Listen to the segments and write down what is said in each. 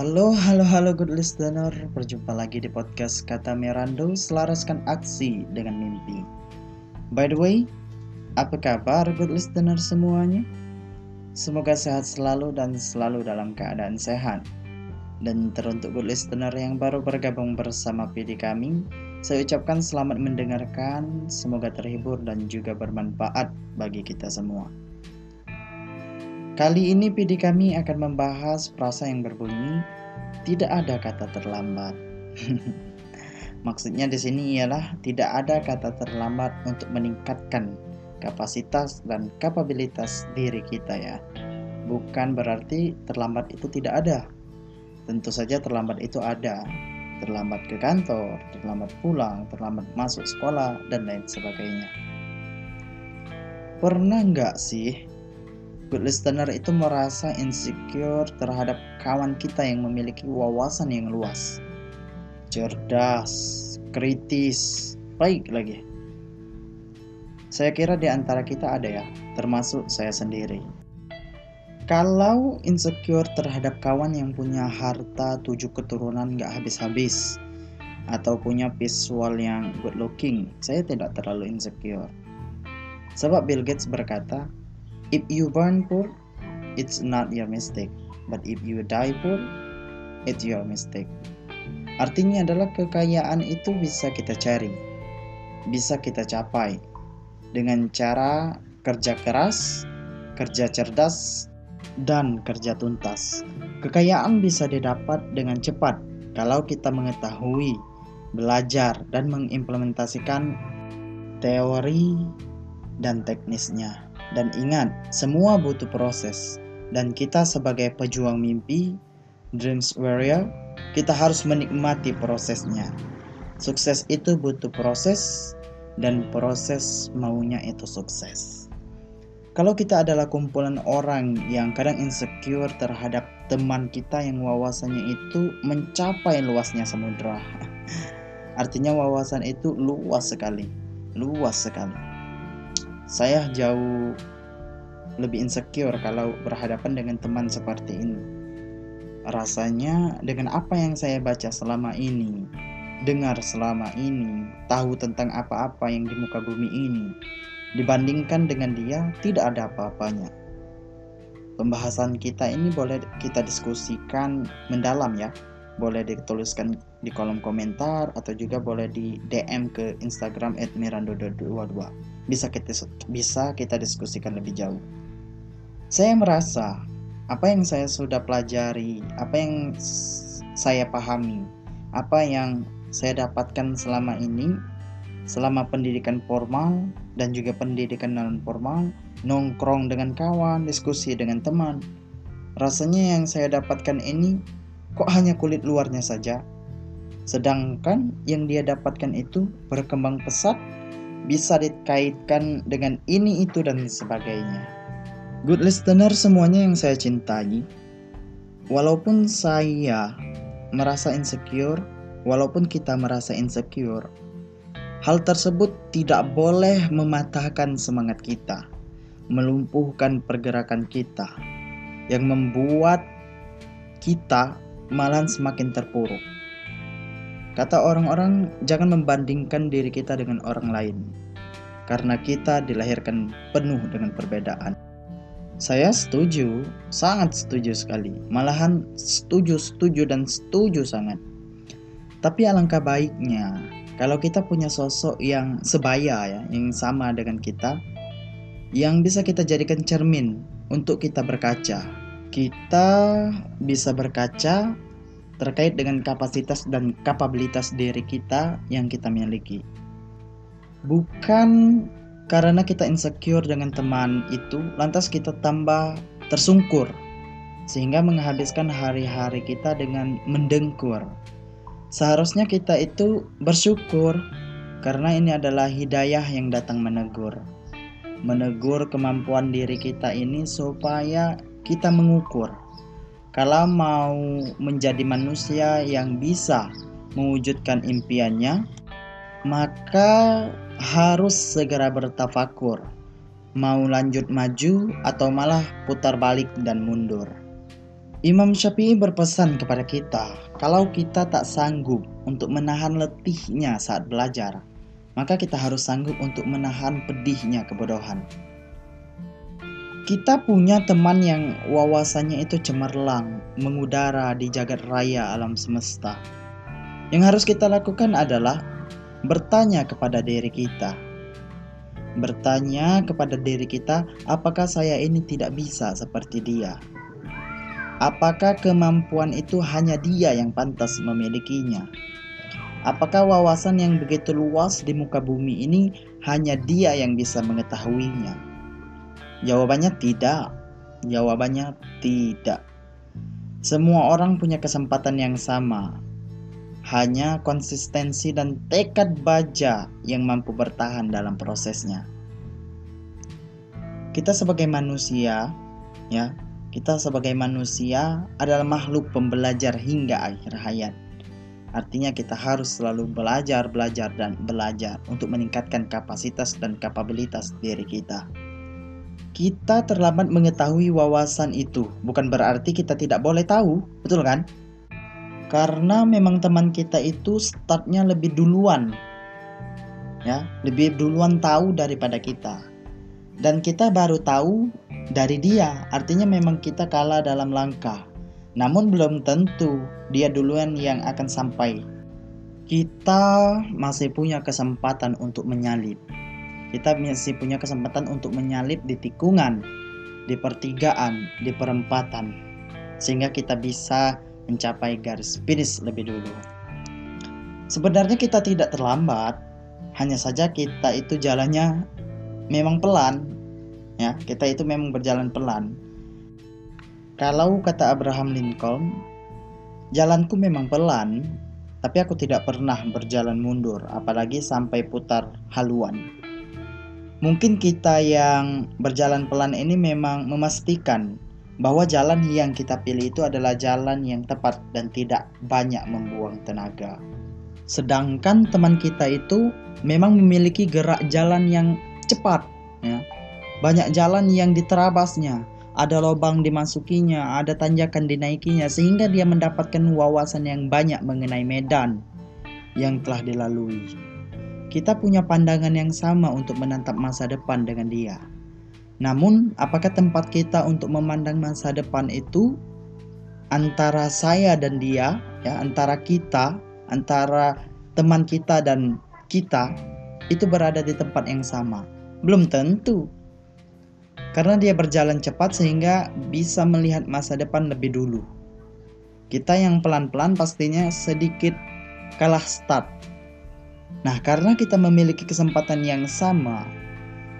Halo, halo, halo good listener. Berjumpa lagi di podcast Kata Mirando Selaraskan aksi dengan mimpi. By the way, apa kabar good listener semuanya? Semoga sehat selalu dan selalu dalam keadaan sehat. Dan teruntuk good listener yang baru bergabung bersama PD kami Saya ucapkan selamat mendengarkan Semoga terhibur dan juga bermanfaat bagi kita semua. Kali ini PD kami akan membahas frasa yang berbunyi tidak ada kata terlambat. Maksudnya di sini ialah tidak ada kata terlambat untuk meningkatkan kapasitas dan kapabilitas diri kita ya. Bukan berarti terlambat itu tidak ada. Tentu saja terlambat itu ada. Terlambat ke kantor, terlambat pulang, terlambat masuk sekolah, dan lain sebagainya. Pernah nggak sih good listener itu merasa insecure terhadap kawan kita yang memiliki wawasan yang luas, cerdas, kritis, baik lagi. Saya kira di antara kita ada ya, termasuk saya sendiri. Kalau insecure terhadap kawan yang punya harta tujuh keturunan gak habis-habis, atau punya visual yang good looking, saya tidak terlalu insecure. Sebab Bill Gates berkata, If you burn poor, it's not your mistake. But if you die poor, it's your mistake. Artinya adalah kekayaan itu bisa kita cari, bisa kita capai dengan cara kerja keras, kerja cerdas, dan kerja tuntas. Kekayaan bisa didapat dengan cepat kalau kita mengetahui, belajar, dan mengimplementasikan teori dan teknisnya. Dan ingat, semua butuh proses. Dan kita sebagai pejuang mimpi, dreams warrior, kita harus menikmati prosesnya. Sukses itu butuh proses dan proses maunya itu sukses. Kalau kita adalah kumpulan orang yang kadang insecure terhadap teman kita yang wawasannya itu mencapai luasnya samudra. Artinya wawasan itu luas sekali, luas sekali saya jauh lebih insecure kalau berhadapan dengan teman seperti ini. Rasanya dengan apa yang saya baca selama ini, dengar selama ini, tahu tentang apa-apa yang di muka bumi ini, dibandingkan dengan dia tidak ada apa-apanya. Pembahasan kita ini boleh kita diskusikan mendalam ya, boleh dituliskan di kolom komentar atau juga boleh di DM ke Instagram @mirando22. Bisa kita bisa kita diskusikan lebih jauh. Saya merasa apa yang saya sudah pelajari, apa yang saya pahami, apa yang saya dapatkan selama ini selama pendidikan formal dan juga pendidikan non formal, nongkrong dengan kawan, diskusi dengan teman. Rasanya yang saya dapatkan ini kok hanya kulit luarnya saja? Sedangkan yang dia dapatkan itu berkembang pesat, bisa dikaitkan dengan ini itu dan sebagainya. Good listener semuanya yang saya cintai, walaupun saya merasa insecure, walaupun kita merasa insecure, hal tersebut tidak boleh mematahkan semangat kita, melumpuhkan pergerakan kita, yang membuat kita malahan semakin terpuruk. Kata orang-orang, jangan membandingkan diri kita dengan orang lain, karena kita dilahirkan penuh dengan perbedaan. Saya setuju, sangat setuju sekali. Malahan setuju, setuju, dan setuju sangat. Tapi alangkah baiknya kalau kita punya sosok yang sebaya ya, yang sama dengan kita, yang bisa kita jadikan cermin untuk kita berkaca kita bisa berkaca terkait dengan kapasitas dan kapabilitas diri kita yang kita miliki. Bukan karena kita insecure dengan teman itu, lantas kita tambah tersungkur, sehingga menghabiskan hari-hari kita dengan mendengkur. Seharusnya kita itu bersyukur, karena ini adalah hidayah yang datang menegur. Menegur kemampuan diri kita ini supaya kita mengukur kalau mau menjadi manusia yang bisa mewujudkan impiannya, maka harus segera bertafakur, mau lanjut maju atau malah putar balik dan mundur. Imam Syafi'i berpesan kepada kita, kalau kita tak sanggup untuk menahan letihnya saat belajar, maka kita harus sanggup untuk menahan pedihnya kebodohan. Kita punya teman yang wawasannya itu cemerlang, mengudara di jagat raya alam semesta. Yang harus kita lakukan adalah bertanya kepada diri kita. Bertanya kepada diri kita, apakah saya ini tidak bisa seperti dia? Apakah kemampuan itu hanya dia yang pantas memilikinya? Apakah wawasan yang begitu luas di muka bumi ini hanya dia yang bisa mengetahuinya? Jawabannya tidak. Jawabannya tidak. Semua orang punya kesempatan yang sama. Hanya konsistensi dan tekad baja yang mampu bertahan dalam prosesnya. Kita sebagai manusia, ya, kita sebagai manusia adalah makhluk pembelajar hingga akhir hayat. Artinya kita harus selalu belajar, belajar, dan belajar untuk meningkatkan kapasitas dan kapabilitas diri kita. Kita terlambat mengetahui wawasan itu, bukan berarti kita tidak boleh tahu, betul kan? Karena memang teman kita itu startnya lebih duluan, ya, lebih duluan tahu daripada kita. Dan kita baru tahu dari dia, artinya memang kita kalah dalam langkah. Namun belum tentu dia duluan yang akan sampai. Kita masih punya kesempatan untuk menyalip. Kita masih punya kesempatan untuk menyalip di tikungan, di pertigaan, di perempatan. Sehingga kita bisa mencapai garis finish lebih dulu. Sebenarnya kita tidak terlambat, hanya saja kita itu jalannya memang pelan, ya kita itu memang berjalan pelan kalau kata Abraham Lincoln jalanku memang pelan tapi aku tidak pernah berjalan mundur apalagi sampai putar haluan mungkin kita yang berjalan pelan ini memang memastikan bahwa jalan yang kita pilih itu adalah jalan yang tepat dan tidak banyak membuang tenaga. Sedangkan teman kita itu memang memiliki gerak jalan yang cepat, ya. Banyak jalan yang diterabasnya, ada lubang dimasukinya, ada tanjakan dinaikinya, sehingga dia mendapatkan wawasan yang banyak mengenai medan yang telah dilalui. Kita punya pandangan yang sama untuk menatap masa depan dengan dia. Namun, apakah tempat kita untuk memandang masa depan itu antara saya dan dia, ya, antara kita, antara teman kita dan kita itu berada di tempat yang sama? Belum tentu karena dia berjalan cepat sehingga bisa melihat masa depan lebih dulu. Kita yang pelan-pelan pastinya sedikit kalah start. Nah, karena kita memiliki kesempatan yang sama,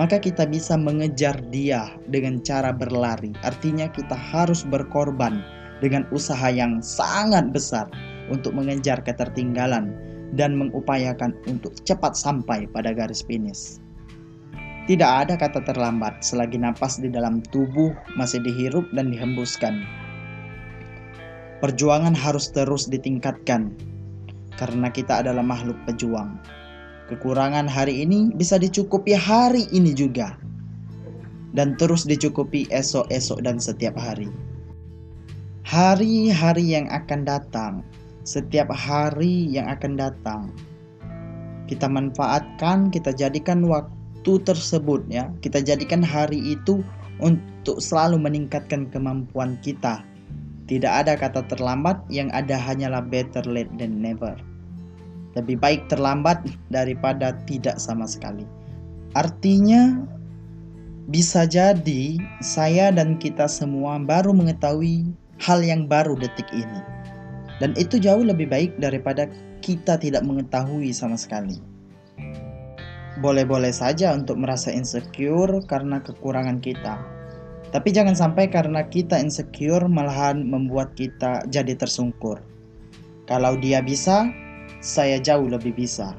maka kita bisa mengejar dia dengan cara berlari. Artinya, kita harus berkorban dengan usaha yang sangat besar untuk mengejar ketertinggalan dan mengupayakan untuk cepat sampai pada garis finish. Tidak ada kata terlambat selagi napas di dalam tubuh masih dihirup dan dihembuskan. Perjuangan harus terus ditingkatkan karena kita adalah makhluk pejuang. Kekurangan hari ini bisa dicukupi hari ini juga dan terus dicukupi esok-esok dan setiap hari. Hari-hari yang akan datang, setiap hari yang akan datang, kita manfaatkan, kita jadikan waktu tersebut ya kita jadikan hari itu untuk selalu meningkatkan kemampuan kita tidak ada kata terlambat yang ada hanyalah better late than never. Lebih baik terlambat daripada tidak sama sekali. Artinya bisa jadi saya dan kita semua baru mengetahui hal yang baru detik ini. Dan itu jauh lebih baik daripada kita tidak mengetahui sama sekali. Boleh-boleh saja untuk merasa insecure karena kekurangan kita. Tapi jangan sampai karena kita insecure malahan membuat kita jadi tersungkur. Kalau dia bisa, saya jauh lebih bisa.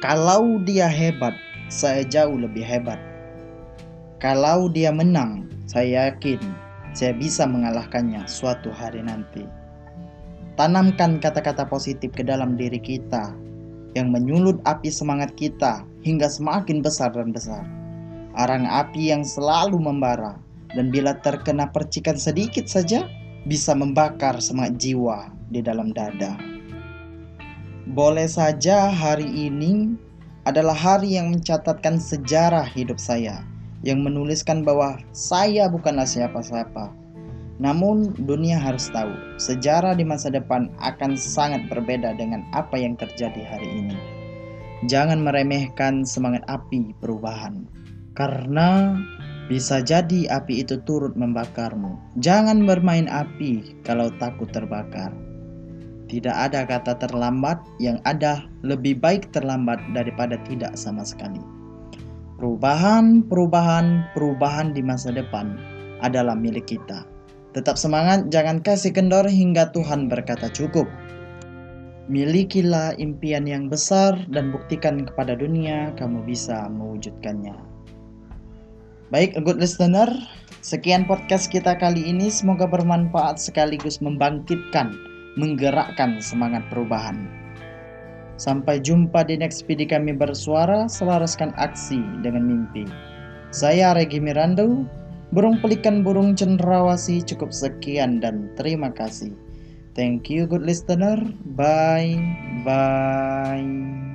Kalau dia hebat, saya jauh lebih hebat. Kalau dia menang, saya yakin saya bisa mengalahkannya suatu hari nanti. Tanamkan kata-kata positif ke dalam diri kita yang menyulut api semangat kita hingga semakin besar dan besar. Arang api yang selalu membara, dan bila terkena percikan sedikit saja, bisa membakar semangat jiwa di dalam dada. Boleh saja hari ini adalah hari yang mencatatkan sejarah hidup saya, yang menuliskan bahwa saya bukanlah siapa-siapa. Namun dunia harus tahu, sejarah di masa depan akan sangat berbeda dengan apa yang terjadi hari ini. Jangan meremehkan semangat api perubahan, karena bisa jadi api itu turut membakarmu. Jangan bermain api kalau takut terbakar. Tidak ada kata terlambat, yang ada lebih baik terlambat daripada tidak sama sekali. Perubahan, perubahan, perubahan di masa depan adalah milik kita. Tetap semangat, jangan kasih kendor hingga Tuhan berkata cukup. Milikilah impian yang besar dan buktikan kepada dunia kamu bisa mewujudkannya. Baik, good listener, sekian podcast kita kali ini. Semoga bermanfaat sekaligus membangkitkan, menggerakkan semangat perubahan. Sampai jumpa di next video kami bersuara, selaraskan aksi dengan mimpi. Saya Regi Mirando, burung pelikan burung cenderawasi cukup sekian dan terima kasih. Thank you good listener. Bye. Bye.